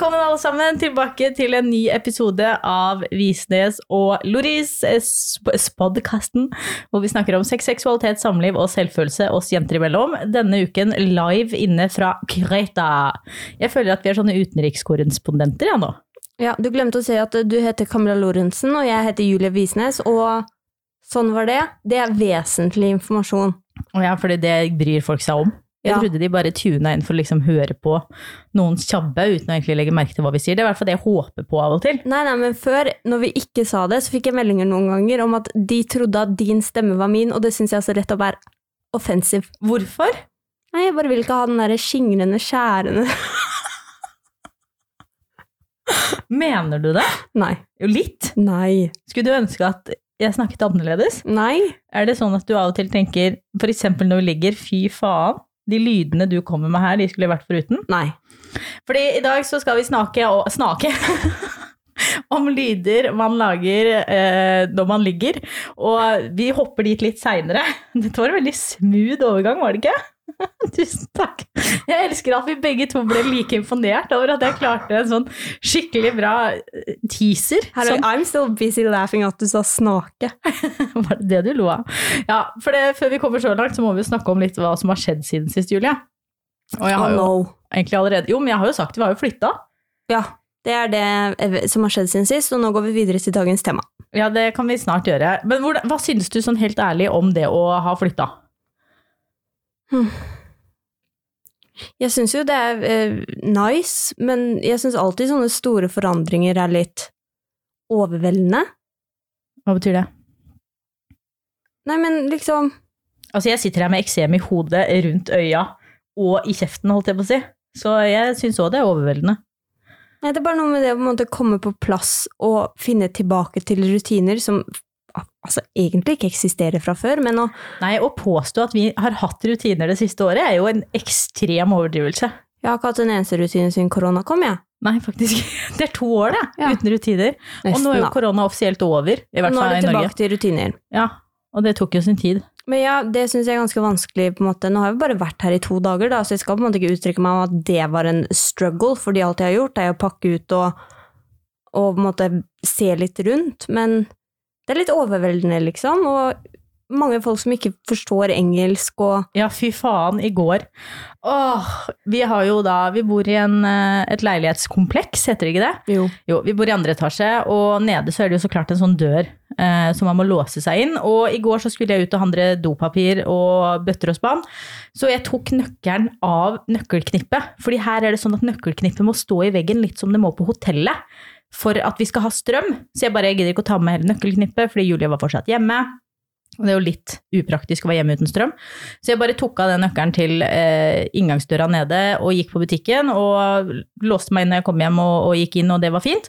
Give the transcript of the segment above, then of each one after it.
Velkommen alle sammen tilbake til en ny episode av Visnes og Loris, podkasten, hvor vi snakker om sex, seksualitet, samliv og selvfølelse oss jenter imellom. Denne uken live inne fra Kreta. Jeg føler at vi er sånne utenrikskorrespondenter, ja, nå. Ja, du glemte å si at du heter Camilla Lorentzen, og jeg heter Julie Visnes, og sånn var det. Det er vesentlig informasjon. Ja, fordi det bryr folk seg om. Jeg Ja. trodde de bare tuna inn for å liksom høre på noens tjabbe uten å egentlig legge merke til hva vi sier. Det er i hvert fall det jeg håper på av og til. Nei, nei, men før, når vi ikke sa det, så fikk jeg meldinger noen ganger om at de trodde at din stemme var min, og det syns jeg så rett slett er offensive. Hvorfor? Nei, jeg bare vil ikke ha den derre skingrende, skjærende Mener du det? Nei. Jo, litt. Nei. Skulle du ønske at jeg snakket annerledes? Nei. Er det sånn at du av og til tenker, for eksempel når vi ligger, fy faen, de lydene du kommer med her, de skulle vært foruten? Nei. Fordi i dag så skal vi snake og snake om lyder man lager eh, når man ligger, og vi hopper dit litt seinere. Dette var en veldig smooth overgang, var det ikke? Tusen takk. Jeg elsker at vi begge to ble like imponert over at jeg klarte en sånn skikkelig bra eh, teaser. Hello, Sånn- I'm still busy laughing at du sa snake. Var det det du lo av? Ja, for det, før vi kommer så langt, så må vi snakke om litt hva som har skjedd siden sist, Julie. Og jeg har Oh no. egentlig allerede Jo, men jeg har jo sagt vi har jo flytta. Ja, det er det eh, som har skjedd siden sist, og nå går vi videre til dagens tema. Ja, det kan vi snart gjøre. Men hva syns du sånn helt ærlig om det å ha flytta? Jeg syns jo det er eh, nice, men jeg syns alltid sånne store forandringer er litt overveldende. Hva betyr det? Nei, men liksom Altså, jeg sitter her med eksem i hodet, rundt øya og i kjeften, holdt jeg på å si. Så jeg syns òg det er overveldende. Nei, det er bare noe med det å komme på plass og finne tilbake til rutiner som altså, egentlig ikke eksisterer fra før, men å Nei, å påstå at vi har hatt rutiner det siste året, er jo en ekstrem overdrivelse. Jeg har ikke hatt en eneste rutine siden korona kom, jeg. Nei, faktisk. Det er to år, det, Ja. uten rutiner. og nå er jo korona offisielt over, i hvert fall i Norge. Nå er det tilbake til rutiner. Ja, og det tok jo sin tid. Men ja, det syns jeg er ganske vanskelig, på en måte. Nå har jeg bare vært her i to dager, da, så jeg skal på en måte ikke uttrykke meg om at det var en struggle, fordi alt jeg har gjort, er å pakke ut og, og på en måte se litt rundt. Men det er litt overveldende, liksom. Og mange folk som ikke forstår engelsk og Ja, fy faen, i går. Åh, vi har jo da Vi bor i en, eh, et leilighetskompleks, heter det ikke det? Jo. Jo, vi bor i andre etasje, og nede så er det jo så klart en sånn dør eh, som man må låse seg inn. Og i går så skulle jeg ut og handle dopapir og bøtter og spann, så jeg tok nøkkelen av nøkkelknippet. Fordi her er det sånn at nøkkelknippet må stå i veggen litt som det må på hotellet. For at vi skal ha strøm. Så jeg bare jeg gidder ikke å ta med hele nøkkelknippet, fordi Julie var fortsatt hjemme. Og det er jo litt upraktisk å være hjemme uten strøm. Så jeg bare tok av den nøkkelen til eh, inngangsdøra nede og gikk på butikken og låste meg inn når jeg kom hjem og, og gikk inn, og det var fint.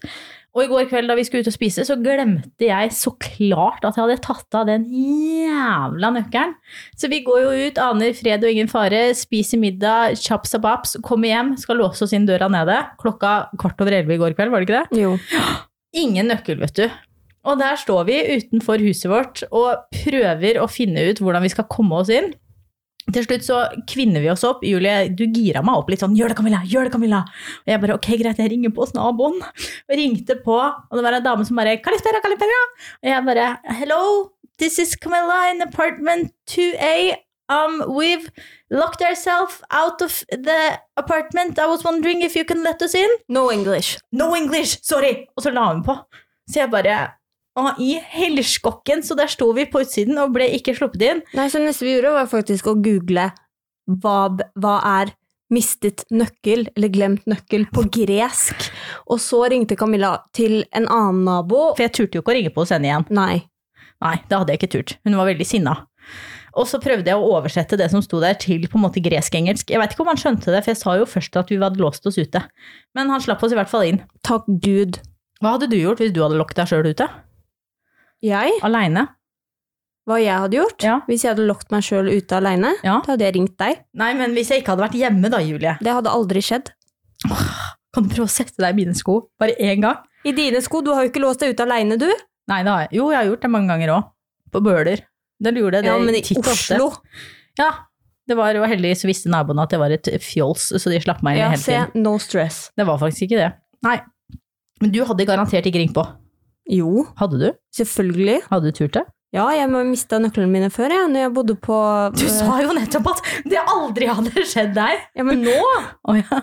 Og i går kveld da vi skulle ut og spise, så glemte jeg så klart at jeg hadde tatt av den jævla nøkkelen. Så vi går jo ut, aner fred og ingen fare, spiser middag, chaps og baps, kommer hjem, skal låse oss inn døra nede. Klokka kvart over elleve i går kveld, var det ikke det? Jo. Ingen nøkkel, vet du. Og der står vi utenfor huset vårt og prøver å finne ut hvordan vi skal komme oss inn. Til slutt så kvinner vi oss opp. Julie, du gira meg opp litt sånn 'gjør det, Camilla', gjør det, Camilla. Og jeg bare 'ok, greit, jeg ringer på hos naboen'. Og ringte på, og det var en dame som bare 'Kalispera, Kalispera'. Og jeg bare 'hello, this is Camilla in apartment 2A'. Um, we've locked ourselves out of the apartment. I was wondering if you can let us in. No English. No English! Sorry! Og så la hun på. Så jeg bare i helskokken! Så der sto vi på utsiden og ble ikke sluppet inn. Nei, så neste vi gjorde, var faktisk å google hva, hva er mistet nøkkel, eller glemt nøkkel, på gresk. Og så ringte Camilla til en annen nabo. For jeg turte jo ikke å ringe på hos henne igjen. Nei. Nei, det hadde jeg ikke turt. Hun var veldig sinna. Og så prøvde jeg å oversette det som sto der til på en måte gresk-engelsk. Jeg vet ikke om han skjønte det, for jeg sa jo først at vi hadde låst oss ute. Men han slapp oss i hvert fall inn. Takk Gud. Hva hadde du gjort hvis du hadde lokket deg sjøl ute? Jeg? Aleine? Hva jeg hadde gjort? Ja. Hvis jeg hadde lagt meg sjøl ute aleine, Ja. da hadde jeg ringt deg. Nei, men hvis jeg ikke hadde vært hjemme da, Julie, Det hadde aldri skjedd. kan du prøve å sette deg i mine sko? Bare én gang? I dine sko, du har jo ikke låst deg ute aleine, du. Nei, det har jeg. Jo, jeg har gjort det mange ganger òg. På Bøler. Der gjorde jeg det Ja, men i. Oslo Ja. Det var jo heldigvis visste naboene at det var et fjols, så de slapp meg inn Ja, hele se, no stress. Det var faktisk ikke det. Nei. Men du hadde garantert ikke ringt på. Jo, Hadde du? selvfølgelig. Hadde du turt det? Ja, jeg mista nøklene mine før, jeg, når jeg bodde på Du sa jo nettopp at det aldri hadde skjedd deg! Ja, men nå? oh, ja.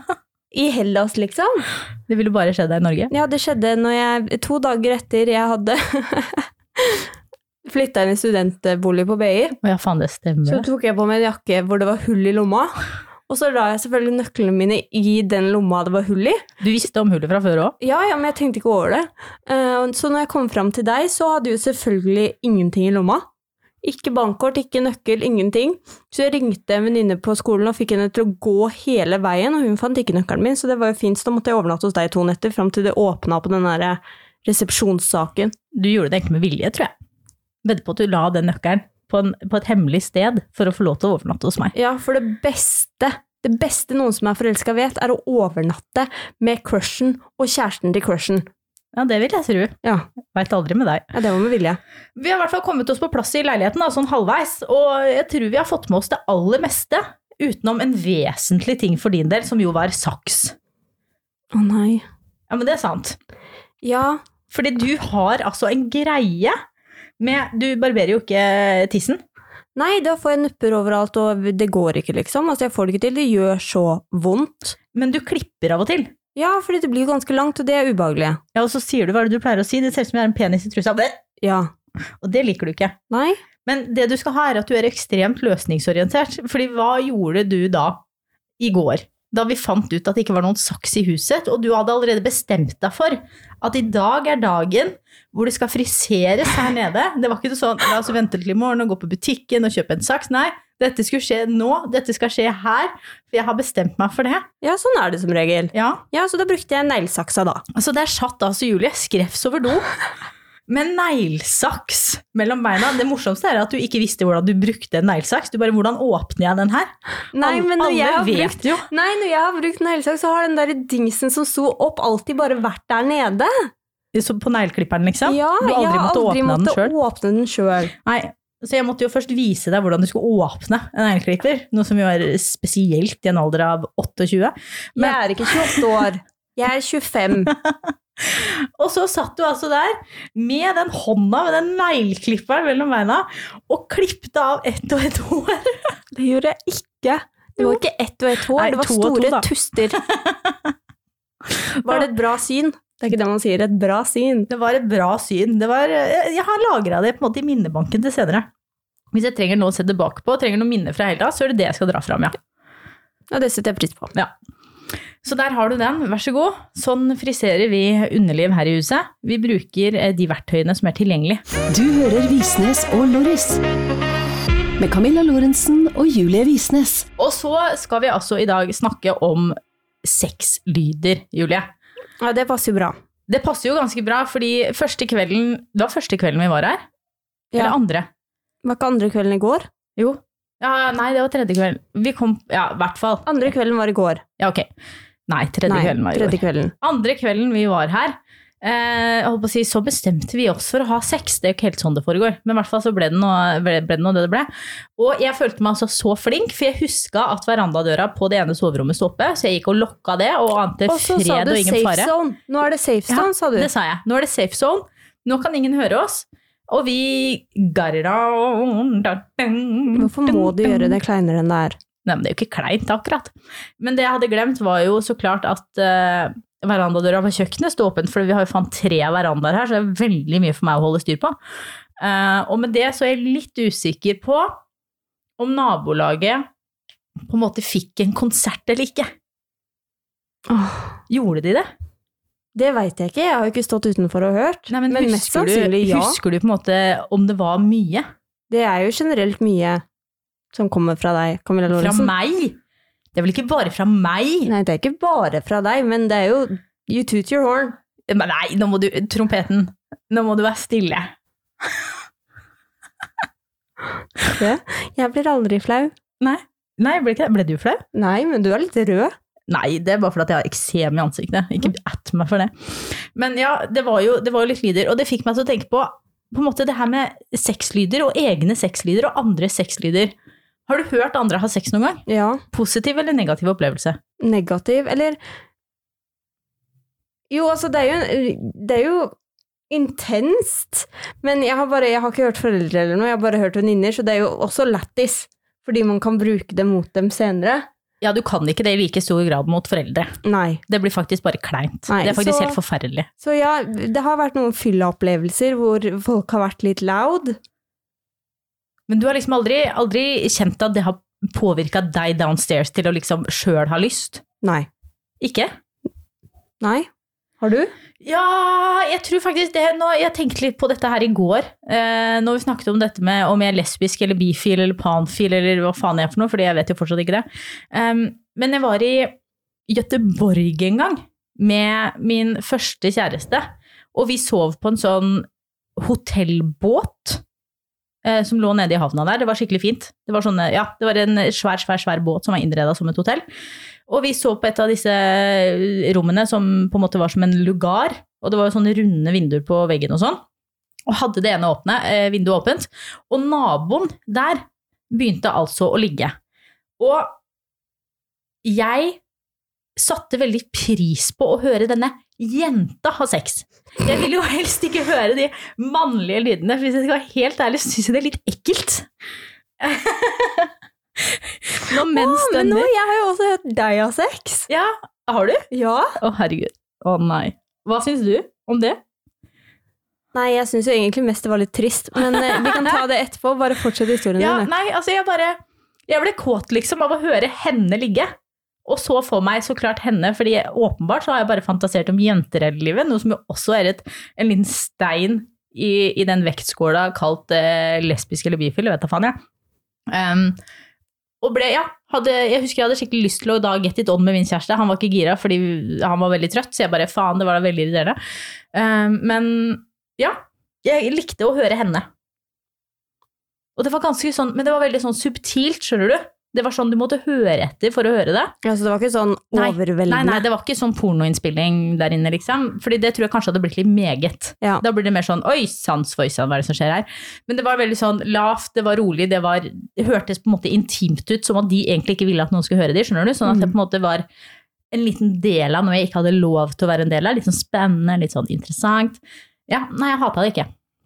I Hellas, liksom. Det ville bare skjedd deg i Norge? Ja, det skjedde jeg To dager etter jeg hadde flytta inn i studentbolig på BI, Oh, ja, faen, det stemmer. så tok jeg på meg en jakke hvor det var hull i lomma. Og så la jeg selvfølgelig nøklene mine i den lomma det var hull i. Du visste om hullet fra før òg? Ja, ja, men jeg tenkte ikke over det. Eh, så når jeg kom fram til deg, så hadde jo selvfølgelig ingenting i lomma. Ikke bankkort, ikke nøkkel, ingenting. Så jeg ringte en venninne på skolen og fikk henne til å gå hele veien, og hun fant ikke nøkkelen min, så det var jo fint. Så da måtte jeg overnatte hos deg to netter fram til det åpna på den der resepsjonssaken. Du gjorde det egentlig med vilje, tror jeg. Vedder på at du la den nøkkelen på, en, på et hemmelig sted for å få lov til å overnatte hos meg. Ja, for det beste, det beste noen som er forelska vet, er å overnatte med crushen og kjæresten til crushen. Ja, det vil jeg tro. Ja, Veit aldri med deg. ja det var med vilje. Vi har i hvert fall kommet oss på plass i leiligheten, da, sånn halvveis, og jeg tror vi har fått med oss det aller meste. Utenom en vesentlig ting for din del, som jo var saks. Å nei. Ja, men det er sant. Ja, Fordi du har altså en greie med Du barberer jo ikke tissen. Nei, da får jeg nupper overalt, og det går ikke, liksom. Altså, jeg får det ikke til. Det gjør så vondt. Men du klipper av og til. Ja, fordi det blir jo ganske langt, og det er ubehagelig. Ja, Og så sier du hva er det du pleier å si. Det ser ut som jeg har en penis i trusa. Ja. Og det liker du ikke. Nei? Men det du skal ha, er at du er ekstremt løsningsorientert. Fordi hva gjorde du da i går? Da vi fant ut at det ikke var noen saks i huset, og du hadde allerede bestemt deg for at i dag er dagen hvor det skal friseres her nede. Det var ikke noe sånn la oss vente til i morgen og gå på butikken og kjøpe en saks. Nei, dette skulle skje nå. Dette skal skje her. For jeg har bestemt meg for det. Ja, sånn er det som regel. Ja, Ja, så da brukte jeg neglesaksa, da. Altså, der satt altså Julie skrevs over do med neglesaks mellom beina. Det morsomste er at du ikke visste hvordan du brukte en neglesaks. Du bare 'hvordan åpner jeg den her?' Nei, men når alle har vet brukt jo. Nei, når jeg har brukt neglesaks, så har den der dingsen som sto opp, alltid bare vært der nede. Så på negleklipperen, liksom. Ja, du har jeg har aldri måttet åpne, åpne den sjøl. Så jeg måtte jo først vise deg hvordan du skulle åpne en negleklipper. Noe som jo er spesielt i en alder av 28. Men- Jeg er ikke 28 år. Jeg er 25. Og så satt du altså der med den hånda med den negleklipperen mellom beina og klippte av ett og ett hår. Det gjorde jeg ikke. Det var ikke ett og ett hår, Nei, det var to og to, store tuster. Var det et bra syn? Det er ikke det man sier, et bra syn. Det var et bra syn. Det var, jeg har lagra det på en måte i minnebanken til senere. Hvis jeg trenger noe å se tilbake på, trenger noen minner fra helga, så er det det jeg skal dra fram, ja. Ja, det setter jeg pris på. ja. Så der har du den, vær så god. Sånn friserer vi underliv her i huset. Vi bruker eh, de verktøyene som er tilgjengelig. Du hører Visnes og Loris. Med Camilla Lorentzen og Julie Visnes. Og så skal vi altså i dag snakke om sexlyder, Julie. Ja, det passer jo bra. Det passer jo ganske bra, fordi første kvelden Det var første kvelden vi var her? Ja. Eller andre? Var ikke andre kvelden i går? Jo. Ja, nei, det var tredje kvelden. Vi kom Ja, i hvert fall. Andre kvelden var i går. Ja, ok. Nei, tredje Nei, kvelden var i år. kvelden. Andre kvelden vi var her, eh, si, så bestemte vi oss for å ha sex. Det er jo ikke helt sånn det foregår, men i hvert fall så ble det noe, ble, ble det, noe det det ble. Og jeg følte meg altså så flink, for jeg huska at verandadøra på det ene soverommet sto oppe, så jeg gikk og lokka det og ante Og så sa fred du og ingen safe fare. zone. Nå er det safe zone, sa du. Det sa jeg. Nå er det safe zone. Nå kan ingen høre oss. Og vi. Hvorfor må du gjøre det kleinere enn det er? Nei, men det er jo ikke kleint, akkurat. Men det jeg hadde glemt, var jo så klart at uh, verandadøra på kjøkkenet sto åpen, for vi har jo faen tre verandaer her, så det er veldig mye for meg å holde styr på. Uh, og med det så er jeg litt usikker på om nabolaget på en måte fikk en konsert eller ikke. Åh, Gjorde de det? det veit jeg ikke, jeg har jo ikke stått utenfor og hørt. Nei, men, men husker, du, ja. husker du på en måte om det var mye? Det er jo generelt mye som kommer fra deg, Camilla Fra meg? Det er vel ikke bare fra meg? Nei, det er ikke bare fra deg, men det er jo You toot your horn. Men nei, nå må du Trompeten. Nå må du være stille. ikke. Jeg blir aldri flau. Nei, Nei ble, ikke, ble du flau? Nei, men du er litt rød. Nei, det er bare fordi jeg har eksem i ansiktet. Ikke at meg for det. Men ja, det var, jo, det var jo litt lyder, og det fikk meg til å tenke på på en måte det her med sexlyder og egne sexlyder og andre sexlyder. Har du hørt andre ha sex noen gang? Ja. Positiv eller negativ opplevelse? Negativ, eller Jo, altså, det er jo, det er jo intenst. Men jeg har, bare, jeg har ikke hørt foreldre eller noe, jeg har bare hørt venninner, så det er jo også lættis. Fordi man kan bruke det mot dem senere. Ja, du kan ikke det i like stor grad mot foreldre. Nei. Det blir faktisk bare kleint. Nei, det er faktisk så- helt forferdelig. Så ja, det har vært noen fylla-opplevelser hvor folk har vært litt loud. Men du har liksom aldri, aldri kjent at det har påvirka deg downstairs til å liksom sjøl ha lyst? Nei. Ikke? Nei. Har du? Ja, jeg tror faktisk det. Nå, jeg tenkte litt på dette her i går, eh, når vi snakket om dette med om jeg er lesbisk eller bifil eller panfil eller hva faen jeg er for noe, fordi jeg vet jo fortsatt ikke det. Um, men jeg var i Gøteborg en gang med min første kjæreste, og vi sov på en sånn hotellbåt som lå nede i havna der. Det var skikkelig fint. Det var, sånne, ja, det var en svær, svær, svær båt som var innreda som et hotell. Og vi så på et av disse rommene som på en måte var som en lugar, og det var sånne runde vinduer på veggen og sånn. Og hadde det ene åpne, eh, vinduet åpent. Og naboen der begynte altså å ligge. Og jeg satte veldig pris på å høre denne jenta ha sex. Jeg vil jo helst ikke høre de mannlige lydene, for hvis jeg skal være helt ærlig, syns jeg det er litt ekkelt. Når menn stønner. men jeg har jo også hørt deg ha sex. Ja, har du? Ja. Å, herregud. Å nei. Hva syns du om det? Nei, jeg syns jo egentlig mest det var litt trist, men eh, vi kan ta det etterpå. Bare fortsett historien Ja, din. nei, altså jeg bare Jeg ble kåt liksom av å høre henne ligge. Og så for meg så klart henne, fordi åpenbart så har jeg bare fantasert om jenter hele livet, noe som jo også er et, en liten stein i, i den vektskåla kalt eh, lesbisk eller bifil, vet da faen jeg. Um, og ble, ja, hadde, jeg husker jeg hadde skikkelig lyst til å da get it on med min kjæreste. Han var ikke gira fordi han var veldig trøtt, så jeg bare faen, det var da veldig irriterende. Um, men ja, jeg likte å høre henne. Og det var ganske sånn, men det var veldig sånn subtilt, skjønner du? Det var sånn du måtte høre etter for å høre det. Ja, Så det var ikke sånn overveldende. Nei, nei, det var ikke sånn pornoinnspilling der inne, liksom. Fordi det tror jeg kanskje hadde blitt litt meget. Ja. Da blir det mer sånn oi, sans for sann, hva er det som skjer her? Men det var veldig sånn lavt, det var rolig, det var Det hørtes på en måte intimt ut, som at de egentlig ikke ville at noen skulle høre det, skjønner du? Sånn at det Mm. på en måte var en liten del av noe jeg ikke hadde lov til å være en del av. Litt sånn spennende, litt sånn interessant. Ja, nei, jeg hata det ikke.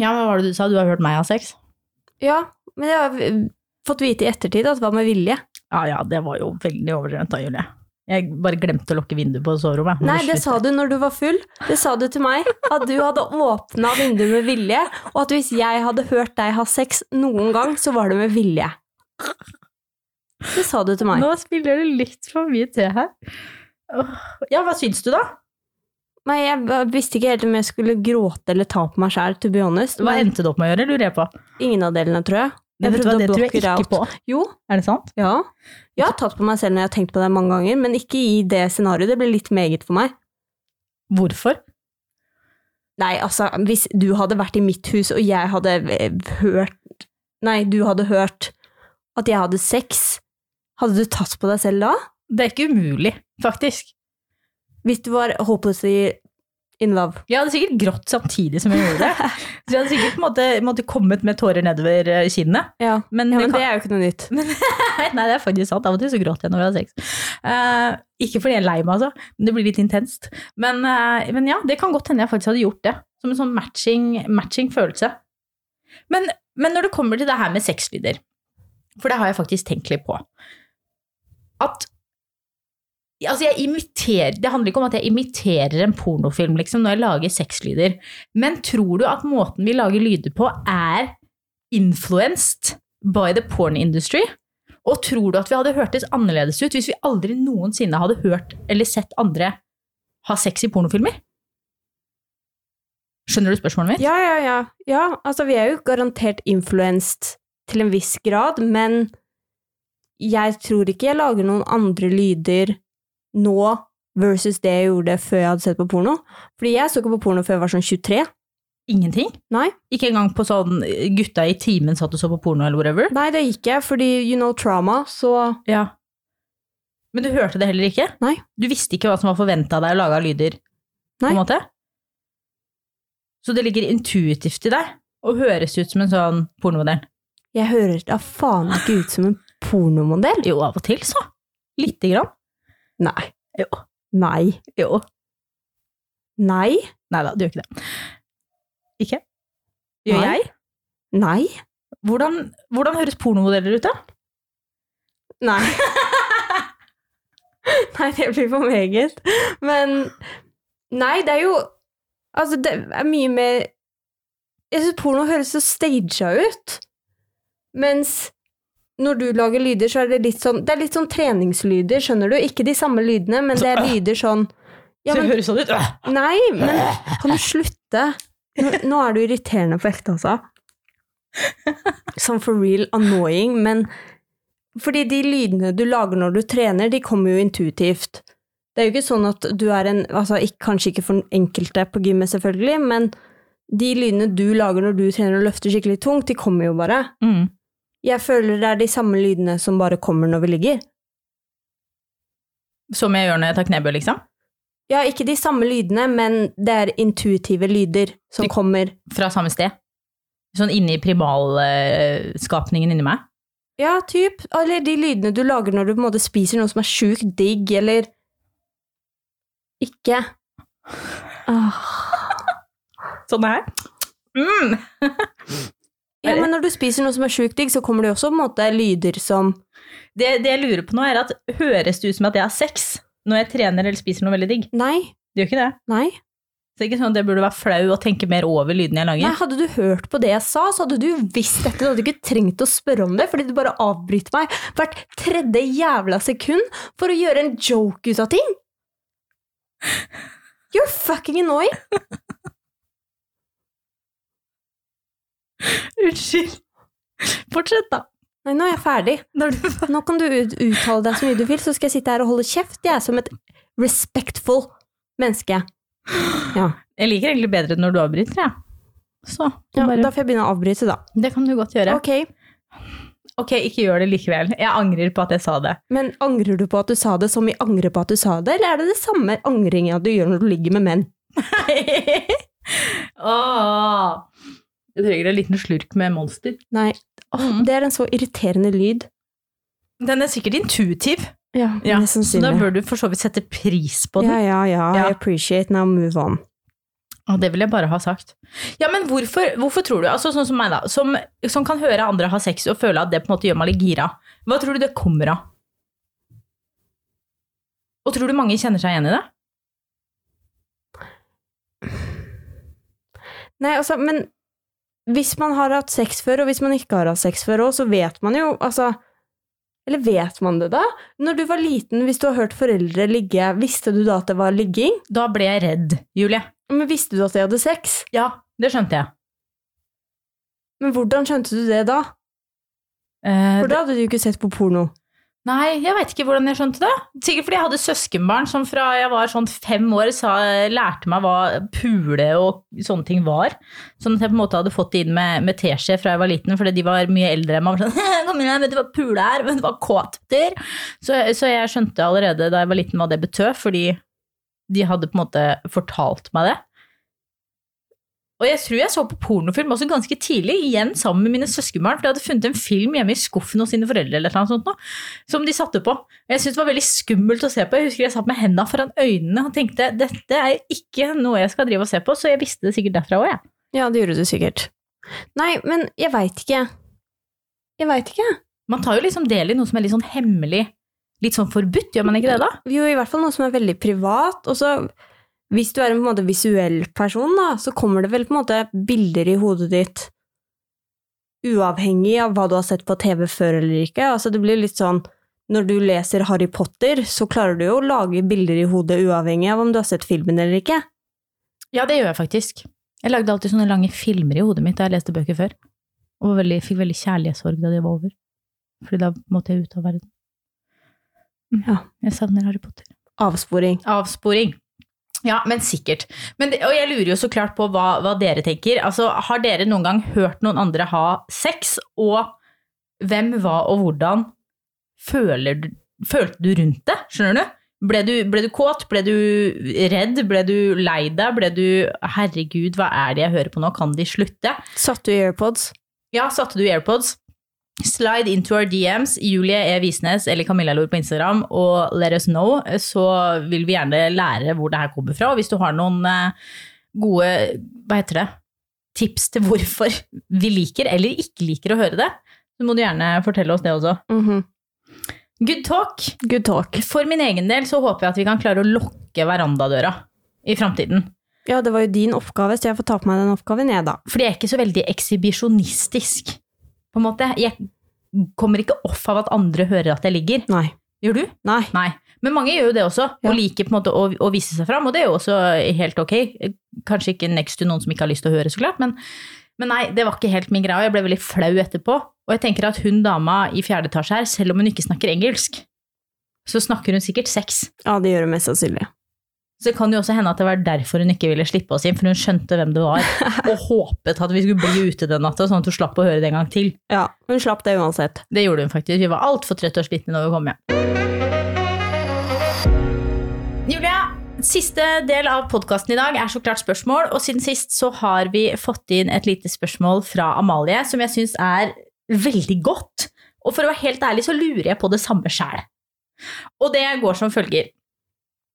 Ja, men hva var det du sa? Du har hørt meg ha sex? Ja, men jeg har fått vite i ettertid at det var med vilje. Ja, ja, det var jo veldig overdrevent da, Julie. Jeg bare glemte å lukke vinduet på soverommet. Nei, det sa du når du var full. Det sa du til meg. At du hadde åpna vinduet med vilje, og at hvis jeg hadde hørt deg ha sex noen gang, så var det med vilje. Det sa du til meg. Nå spiller du litt for mye til her. Ja, hva syns du da? Nei, jeg visste ikke helt om jeg skulle gråte eller ta på meg sjæl, to be honest. Hva endte det opp med å gjøre, lurer jeg på. ingen av delene, tror jeg. Men vet du hva, det tror jeg ikke out. på. Jo, Er det sant? ja. Jeg har tatt på meg selv når jeg har tenkt på det mange ganger, men ikke i det scenarioet. Det ble litt meget for meg. Hvorfor? Nei, altså, hvis du hadde vært i mitt hus, og jeg hadde eh, hørt Nei, du hadde hørt at jeg hadde sex, hadde du tatt på deg selv da? Det er ikke umulig, faktisk. Hvis du var hopelessly in love. Jeg hadde sikkert grått samtidig som jeg gjorde det. Så jeg hadde sikkert måte, måtte kommet med tårer nedover eh, kinnet. Ja, Men, ja det kan- det er jo ikke noe nytt. Nei, nei, det er faktisk sant. Av og til så gråter jeg når jeg har sex. Uh, ikke fordi jeg er lei meg, altså. Men det blir litt intenst. Men, uh, men ja, det kan godt hende jeg faktisk hadde gjort det. Som en sånn matching, matching følelse. Men, men når det kommer til det her med sexlyder, for det har jeg faktisk tenkt litt på At Altså, jeg imiterer Det handler ikke om at jeg imiterer en pornofilm, liksom, når jeg lager sexlyder. Men tror du at måten vi lager lyder på, er influenced by the porn industry? Og tror du at vi hadde hørtes annerledes ut hvis vi aldri noensinne hadde hørt eller sett andre ha sex i pornofilmer? Skjønner du spørsmålet mitt? Ja, ja, ja. ja altså, vi er jo garantert influenced til en viss grad, men jeg tror ikke jeg lager noen andre lyder nå versus det jeg gjorde før jeg hadde sett på porno. Fordi jeg så ikke på porno før jeg var sånn 23. Ingenting? Nei. Ikke engang på sånn gutta i timen satt og så på porno eller whatever? Nei, det gikk jeg, fordi you know trauma, så Ja. Men du hørte det heller ikke? Nei. Du visste ikke hva som var forventa av deg lage av lyder? På en måte? Så det ligger intuitivt i deg å høres ut som en sånn pornomodell? jeg høres da faen ikke ut som en pornomodell. Jo, av og til, så. Lite grann. Nei. Jo. Nei. Jo. Nei. Nei da, du gjør ikke det. Ikke? Gjør Nei. jeg? Nei. Hvordan, hvordan høres pornomodeller ut, da? Nei. Nei, det blir for meget. Men Nei, det er jo Altså, det er mye mer Jeg syns porno høres så staged ut. Mens når du lager lyder, så er det litt sånn Det er litt sånn treningslyder, skjønner du? Ikke de samme lydene, men det er lyder sånn ja, Så det høres sånn ut? Nei, men kan du slutte? Nå, nå er du irriterende på ekte, altså. Sånn for real annoying, men fordi de lydene du lager når du trener, de kommer jo intuitivt. Det er jo ikke sånn at du er en altså Kanskje ikke for enkelte på gymmet, selvfølgelig, men de lydene du lager når du trener og løfter skikkelig tungt, de kommer jo bare. Mm. Jeg føler det er de samme lydene som bare kommer når vi ligger. Som jeg gjør når jeg tar knebøy, liksom? Ja, ikke de samme lydene, men det er intuitive lyder som kommer Fra samme sted? Sånn inni primalskapningen inni meg? Ja, typ. Eller de lydene du lager når du på en måte spiser noe som er sjukt digg, eller ikke. Ah. Sånn her? Mm. Ja, men når du spiser noe som er sjukt digg, så kommer det også på en måte lyder som Det, det jeg lurer på nå, er at høres det ut som at jeg har sex når jeg trener eller spiser noe veldig digg? Nei, Det gjør ikke det. nei. Så det er ikke sånn at jeg burde være flau og tenke mer over lydene jeg lager? Nei. Hadde du hørt på det jeg sa, så hadde du visst dette. Du hadde ikke trengt å spørre om det, fordi du bare avbryter meg hvert tredje jævla sekund for å gjøre en joke ut av ting. You're fucking annoying. Unnskyld. Fortsett, da. Nei, nå er jeg ferdig. Når du... Nå kan du uttale deg så mye du vil, så skal jeg sitte her og holde kjeft. Jeg er som et respectful menneske. Ja. Jeg liker egentlig bedre når du avbryter, jeg. Så, ja bare, Da får jeg begynne å avbryte, da. det kan du godt gjøre. Ok, Ok, ikke gjør det likevel. Jeg angrer på at jeg sa det. Men angrer du på at du sa det som i angrer på at du sa det, eller er det det samme angringa du gjør når du ligger med menn? Åh. Jeg trenger en liten slurk med Monster. Nei, åh, Mm. det er en så irriterende lyd. Den er sikkert intuitiv, Ja, ja, så da bør du for så vidt sette pris på den. Ja, ja, ja, Ja. I appreciate, now move on. Og det vil jeg bare ha sagt. Ja, men hvorfor, hvorfor tror du, altså sånn som meg da, som, som kan høre andre ha sex og føle at det på en måte gjør meg litt gira, hva tror du det kommer av? Og tror du mange kjenner seg igjen i det? Nei, altså, men hvis man har hatt sex før, og hvis man ikke har hatt sex før òg, så vet man jo, altså Eller vet man det, da? Når du var liten, hvis du har hørt foreldre ligge, visste du da at det var ligging? Da ble jeg redd, Julie. Men visste du at de hadde sex? Ja, det skjønte jeg. Men hvordan skjønte du det da? Eh, For da hadde du ikke sett på porno. Nei, jeg veit ikke hvordan jeg skjønte det. Sikkert fordi jeg hadde søskenbarn som fra jeg var sånn fem år sa, lærte meg hva pule og sånne ting var. Sånn at jeg på en måte hadde fått det inn med, med teskje fra jeg var liten, fordi de var mye eldre enn meg. Sånn, Kom igjen, vet du hva pule er? Vet du hva kåt? Så, så jeg skjønte allerede da jeg var liten hva det betød, fordi de hadde på en måte fortalt meg det. Og jeg tror jeg så på pornofilm også ganske tidlig, igjen sammen med mine søskenbarn. For jeg hadde funnet en film hjemme i skuffen hos sine foreldre eller noe sånt, som de satte på. Jeg syntes det var veldig skummelt å se på. Jeg husker jeg satt med hendene foran øynene og tenkte dette er ikke noe jeg skal drive og se på, så jeg visste det sikkert derfra òg, jeg. Ja, det gjorde du sikkert. Nei, men jeg veit ikke. Jeg veit ikke. Man tar jo liksom del i noe som er litt sånn hemmelig, litt sånn forbudt, gjør man ikke det da? Jo, i hvert fall noe som er veldig privat. Og så, hvis du er en på en visuell person, da, så kommer det vel på en måte bilder i hodet ditt uavhengig av hva du har sett på TV før eller ikke. Altså, det blir litt sånn når du leser Harry Potter, så klarer du jo å lage bilder i hodet uavhengig av om du har sett filmen eller ikke. Ja, det gjør jeg faktisk. Jeg lagde alltid sånne lange filmer i hodet mitt da jeg leste bøker før. Og var veldig, fikk veldig kjærlighetssorg da de var over. Fordi da måtte jeg ut av verden. Ja. Jeg savner Harry Potter. Avsporing. Avsporing. Ja, men sikkert. Men og jeg lurer jo så klart på hva, hva dere tenker. Altså, har dere noen gang hørt noen andre ha sex, og hvem, hva og hvordan føler du, følte du rundt det? Skjønner du? Ble, du? ble du kåt? Ble du redd? Ble du lei deg? Ble du Herregud, hva er det jeg hører på nå? Kan de slutte? Satt du i AirPods? Ja, satte du i AirPods? Slide into our DMs, Julie E. Visnes eller Camilla Lor på Instagram, og let us know, så vil vi gjerne lære hvor det her kommer fra. Og hvis du har noen eh, gode, hva heter det, tips til hvorfor vi liker eller ikke liker å høre det, så må du gjerne fortelle oss det også. Mhm. Good talk. Good talk. For min egen del så håper jeg at vi kan klare å lokke verandadøra i framtiden. Ja, det var jo din oppgave, så jeg får ta på meg den oppgaven, jeg, da. Fordi jeg er ikke så veldig ekshibisjonistisk, på en måte. Jeg kommer ikke off av at andre hører at jeg ligger. Nei. Gjør du? Nei. Nei. Men mange gjør jo det også, Ja. og liker på en måte å, å vise seg fram, og det er jo også helt ok. Kanskje ikke next to noen som ikke har lyst til å høre, så klart, men, men nei, det var ikke helt min greie, og jeg ble veldig flau etterpå. Og jeg tenker at hun dama i fjerde etasje her, selv om hun ikke snakker engelsk, så snakker hun sikkert sex. Ja, det gjør hun mest sannsynlig. Så det kan jo også hende at det var derfor hun ikke ville slippe oss inn, for hun skjønte hvem det var, og håpet at vi skulle bli ute den natta, sånn at hun slapp å høre det en gang til. Ja, hun slapp det uansett. Det gjorde hun faktisk. Vi var altfor trøtte og slitne når vi kom hjem. Julia, siste del av podkasten i dag er så klart spørsmål, og siden sist så har vi fått inn et lite spørsmål fra Amalie som jeg syns er veldig godt. Og for å være helt ærlig så lurer jeg på det samme sjæl. Og det går som følger.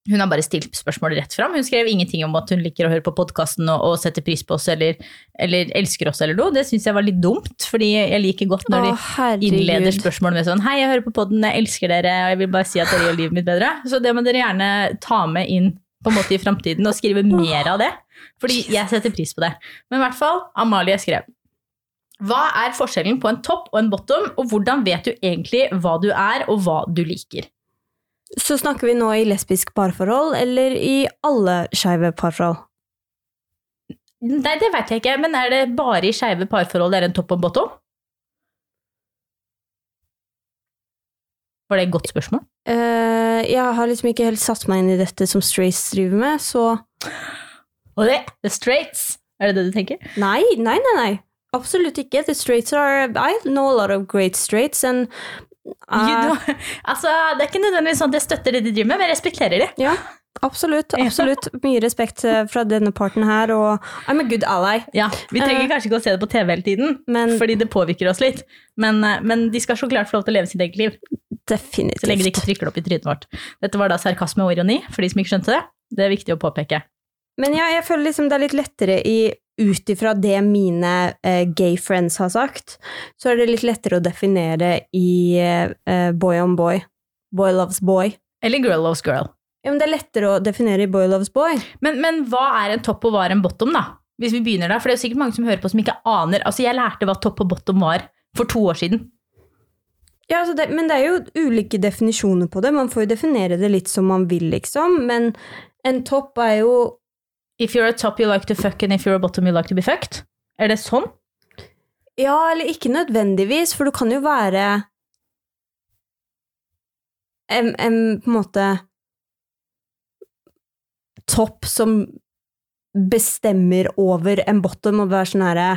Hun har bare stilt spørsmålet rett fram. Hun skrev ingenting om at hun liker å høre på podkasten og, og setter pris på oss eller, eller elsker oss eller noe. Det syns jeg var litt dumt, fordi jeg liker godt når de Å, innleder spørsmålet med sånn Hei, jeg hører på podden, jeg elsker dere, og jeg vil bare si at dere gjør livet mitt bedre. Så det må dere gjerne ta med inn på en måte i framtiden og skrive mer av det. Fordi jeg setter pris på det. Men i hvert fall, Amalie skrev. Hva er forskjellen på en topp og en bottom, og hvordan vet du egentlig hva du er og hva du liker? Så snakker vi nå i lesbisk parforhold, eller i alle skeive parforhold? Nei, det vet jeg ikke, men er det bare i skeive parforhold det er en topp og bottom? Var det et godt spørsmål? Uh, jeg har liksom ikke helt satt meg inn i dette som Straits driver med, så Og det, the straights, er det det du tenker? Nei, nei, nei, nei. Absolutt ikke. The straights are I know a lot of great straights, and uh, altså, det er ikke nødvendigvis sånn at jeg støtter det de driver med, men jeg respekterer det. Ja, absolutt. Absolutt. Mye respekt eh, fra denne parten her, og I'm a good ally. Ja, Vi trenger uh, kanskje ikke å se det på TV hele tiden, Men fordi det påvirker oss litt. Men, men de skal så klart få lov til å leve sitt eget liv, definitivt. så lenge de ikke trykker det opp i trynet vårt. Dette var da sarkasme og ironi, for de som ikke skjønte det. Det er viktig å påpeke. Men ja, jeg føler liksom det er litt lettere i ut ifra det mine eh, gay friends har sagt, så er det litt lettere å definere i eh, boy on boy. Boy loves boy. Eller girl loves girl. Ja, men det er lettere å definere i boy loves boy. Men, men hva er en topp og hva er en bottom, da? Hvis vi begynner der, for det er jo sikkert mange som hører på som ikke aner. Altså, jeg lærte hva topp og bottom var for to år siden. Ja, altså det, men det er jo ulike definisjoner på det. Man får jo definere det litt som man vil, liksom. Men en topp er jo If you're a top you like to fuck, and if you're a bottom you like to be fucked. Er det sånn? Ja, eller ikke nødvendigvis, for du kan jo være en, en på en måte topp som bestemmer over en bottom og være sånn herre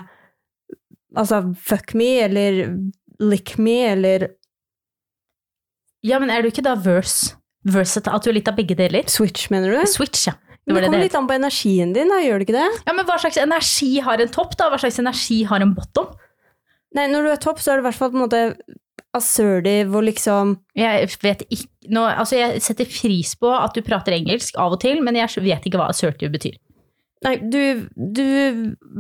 Altså, fuck me, eller lick me, eller Ja, men er du ikke da verse? Verse at du er litt av begge deler? switch, mener du? Switch, ja. Men det det kommer litt an på energien din, da, gjør det ikke det? Ja, men hva slags energi har en topp, da? Hva slags energi har en bottom? Nei, når du er topp, så er du i hvert fall på en måte assertive og liksom Jeg vet ikke nå, altså Jeg setter pris på at du prater engelsk av og til, men jeg vet ikke hva assertive betyr. Nei, du, du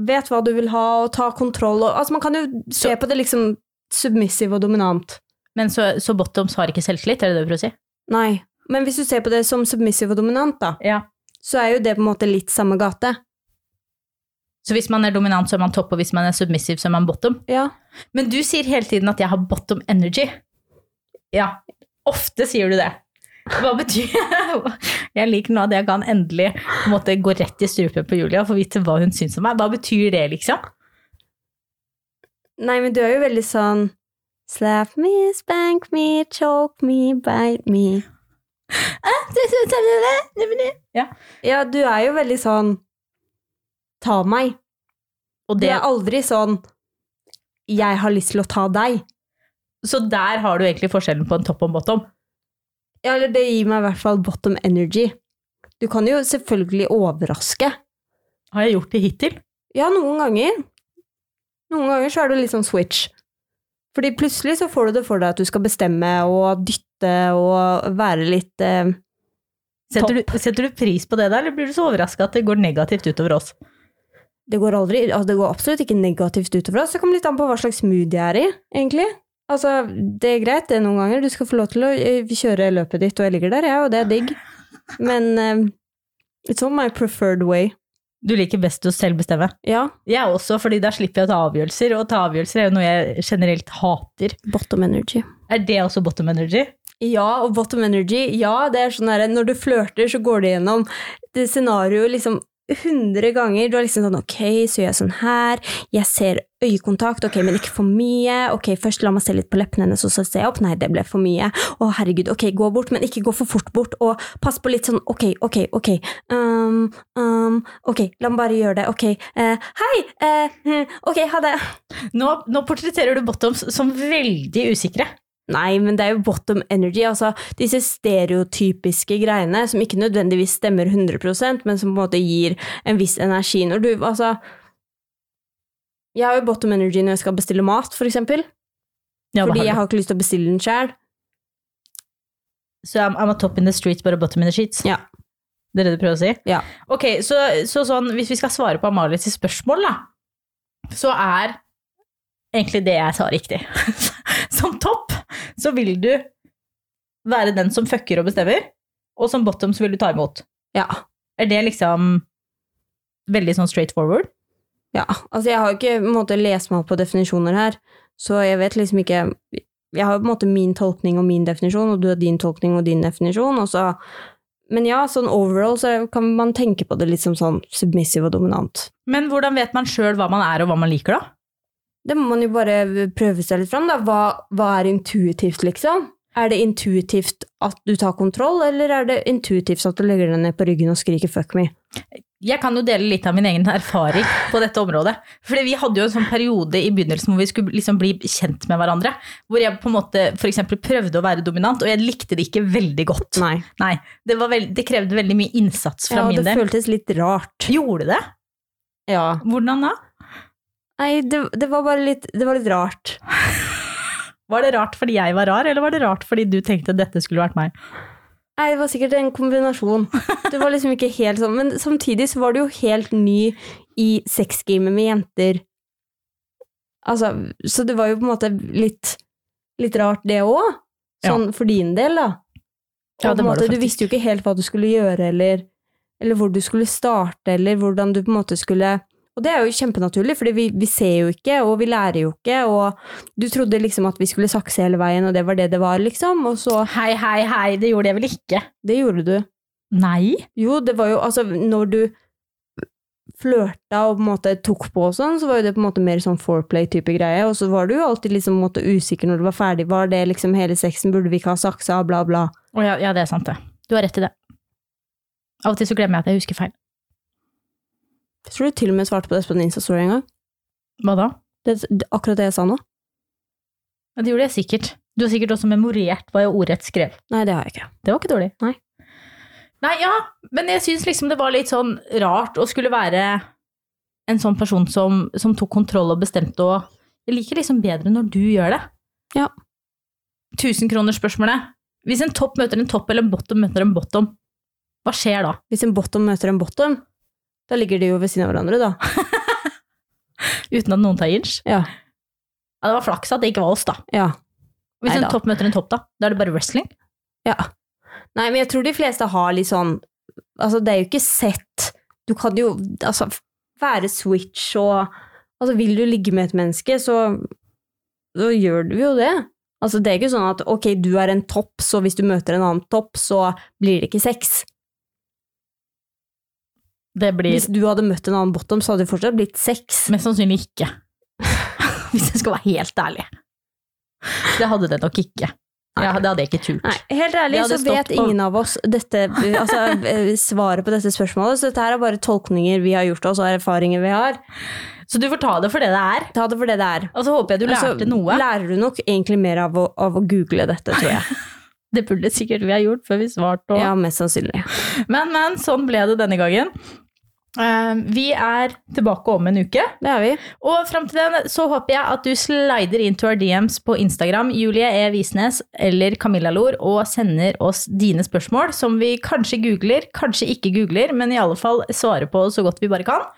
vet hva du vil ha, og ta kontroll og Altså, man kan jo se på det liksom submissive og dominant. Men så, så bottoms har ikke selvtillit, er det det du prøver å si? Nei. Men hvis du ser på det som submissive og dominant, da, Ja. Så er jo det på en måte litt samme gate. Så hvis man er dominant, så er man topp, og hvis man er submissive, så er man bottom? Ja. Men du sier hele tiden at jeg har bottom energy. Ja, ofte sier du det. Hva betyr det? Jeg liker nå at jeg kan endelig på en måte, gå rett i strupen på Julia og få vite hva hun syns om meg. Hva betyr det, liksom? Nei, men du er jo veldig sånn Slap me, spank me, choke me, bite me. Ja. Ja, du er jo veldig sånn Ta meg. Og Du er aldri sånn Jeg har lyst til å ta deg. så der har du egentlig forskjellen på en topp og en bottom. Ja, eller det gir meg i hvert fall bottom energy. Du kan jo selvfølgelig overraske. Har jeg gjort det hittil? Ja, noen ganger. Noen ganger så er det litt sånn switch. Fordi plutselig så får du det for deg at du skal bestemme og dytte og være litt eh, Setter du, setter du pris på det der, eller blir du så overraska at det går negativt utover oss? Det går aldri, altså det går absolutt ikke negativt utover oss. Det kommer litt an på hva slags mood jeg er i, egentlig. Altså, det er greit det er noen ganger. Du skal få lov til å eh, kjøre løpet ditt, og jeg ligger der, jeg, og det er digg. Men eh, it's on my preferred way. Du liker best å selv bestemme. Ja, Jeg også, fordi da slipper jeg å ta avgjørelser, og ta avgjørelser er jo noe jeg generelt hater. bottom energy. Er det også bottom energy? Ja, og bottom energy, ja, det er sånn der, når du flørter, så går det gjennom det scenarioet liksom hundre ganger. Du er liksom sånn, ok, så gjør jeg sånn her, jeg ser øyekontakt, ok, men ikke for mye, ok, først la meg se litt på leppene hennes, og så ser jeg opp, nei, det ble for mye, å herregud, ok, gå bort, men ikke gå for fort bort, og pass på litt sånn, ok, ok, ok, um, um, ok, la meg bare gjøre det, ok, Uh, hei, hm, ok, ha det. Nå, nå portretterer du bottoms som veldig usikre. Nei, men det er jo bottom energy, altså disse stereotypiske greiene som ikke nødvendigvis stemmer 100% men som på en måte gir en viss energi. Når du, altså Jeg har jo bottom energy når jeg skal bestille mat, for eksempel. Ja, fordi jeg har ikke lyst til å bestille den sjæl. Så Så I'm, I'm a top in the streets, but a bottom in the sheets. Ja. Det er det du prøver å si? Ja. Ok, så, så sånn, hvis vi skal svare på Amalies spørsmål, da, så er egentlig det jeg sa riktig. som topp så vil du være den som fucker og bestemmer, og som bottom så vil du ta imot. Ja. Er det liksom veldig sånn straight forward? ja. Altså, jeg har jo ikke måte lest meg opp på definisjoner her, så jeg vet liksom ikke Jeg har jo på en måte min tolkning og min definisjon, og du har din tolkning og din definisjon, og så Men ja, sånn overall så kan man tenke på det litt som sånn submissive og dominant. Men hvordan vet man sjøl hva man er og hva man liker, da? Det må man jo bare prøve seg litt fram, da. Hva, hva er intuitivt, liksom? Er det intuitivt at du tar kontroll, eller er det intuitivt at du legger deg ned på ryggen og skriker 'fuck me'? Jeg kan jo dele litt av min egen erfaring på dette området. Fordi vi hadde jo en sånn periode i begynnelsen hvor vi skulle liksom bli kjent med hverandre. Hvor jeg på en måte eksempel prøvde å være dominant, og jeg likte det ikke veldig godt. Nei. Nei, det, var veld, det krevde veldig mye innsats fra Ja, min det føltes litt rart. Gjorde det? Ja. Hvordan da? Nei, det, det var bare litt, det var litt rart. Var det rart fordi jeg var rar, eller var det rart fordi du tenkte dette skulle vært meg? Nei, det var sikkert en kombinasjon. Det var liksom ikke helt sånn, men samtidig så var du jo helt ny i sexgamet med jenter. Altså, så det var jo på en måte litt, litt rart det òg, sånn for din del, da. Og Ja, det var det faktisk. du visste jo ikke helt hva du skulle gjøre, eller, eller hvor du skulle starte, eller hvordan du på en måte skulle Og det er jo kjempenaturlig, for vi, vi ser jo ikke, og vi lærer jo ikke, og du trodde liksom at vi skulle sakse hele veien, og det var det det var, liksom, og så Hei, hei, hei, det gjorde jeg vel ikke? Det gjorde du. Nei. Jo, det var jo altså Når du flørta og på en måte tok på og sånn, så var jo det på en måte mer sånn foreplay-type greie, og så var du jo alltid liksom på en måte usikker når du var ferdig. Var det liksom hele sexen? Burde vi ikke ha saksa? Bla, bla. Å ja, ja, det er sant, det. Du har rett i det. Av og til så glemmer jeg at jeg husker feil. Jeg tror du til og med svarte på det på en Insta-story en gang. Hva da? Det, det, akkurat det jeg sa nå. Ja, det gjorde jeg sikkert. Du har sikkert også memorert hva jeg ordrett skrev. Nei, det har jeg ikke. Det var ikke dårlig. Nei. Nei, ja, men jeg syns liksom det var litt sånn rart å skulle være en sånn person som, som tok kontroll og bestemte og Jeg liker liksom bedre når du gjør det. Ja. Tusenkronersspørsmålet. Hvis en topp møter en topp, eller en bottom møter en bottom, hva skjer da? Hvis en bottom møter en bottom, da ligger de jo ved siden av hverandre, da. Uten at noen tar inch? Ja. Ja, det var flaks at det ikke var oss, da. ja. Hvis en Neida. topp møter en topp, da? Da er det bare wrestling? Ja. Nei, men jeg tror de fleste har litt sånn Altså, det er jo ikke sett Du kan jo altså være switch og Altså, vil du ligge med et menneske, så så gjør du jo det. Altså, det er ikke sånn at ok, du er en topp, så hvis du møter en annen topp, så blir det ikke sex. Det blir Hvis du hadde møtt en annen bottom, så hadde det fortsatt blitt sex. mest sannsynlig ikke. Hvis jeg skal være helt ærlig. Det hadde det nok ikke. Ja, det hadde jeg ikke turt. Nei, helt ærlig så vet på- ingen av oss dette, altså, eh, svaret på dette spørsmålet, så dette her er bare tolkninger vi har gjort oss, og erfaringer vi har. Så du får ta det for det det er. Ta det for det det er. Og så håper jeg du lærte Altså, noe. Lærer du nok egentlig mer av å, av å google dette, tror jeg. Det burde sikkert vi ha gjort før vi svarte. og- Ja, mest sannsynlig. Men, men, sånn ble det denne gangen. Eh, vi er tilbake om en uke, Det er vi. og fram til den så håper jeg at du slider inn to our DMs på Instagram, Julie E. Visnes eller Camilla Lor, og sender oss dine spørsmål, som vi kanskje googler, kanskje ikke googler, men i alle fall svarer på så godt vi bare kan.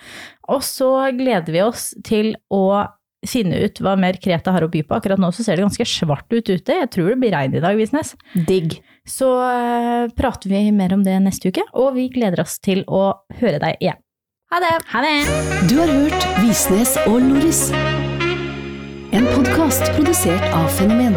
Og så gleder vi oss til å finne ut hva mer Kreta har å by på. Akkurat nå så ser det ganske svart ut ute. Jeg tror det blir regn i dag, Visnes. Digg. Så eh, prater vi mer om det neste uke, og vi gleder oss til å høre deg igjen. Ha det! Ha det! Du har hørt Visnes og Loris. En podkast produsert av Fenomen.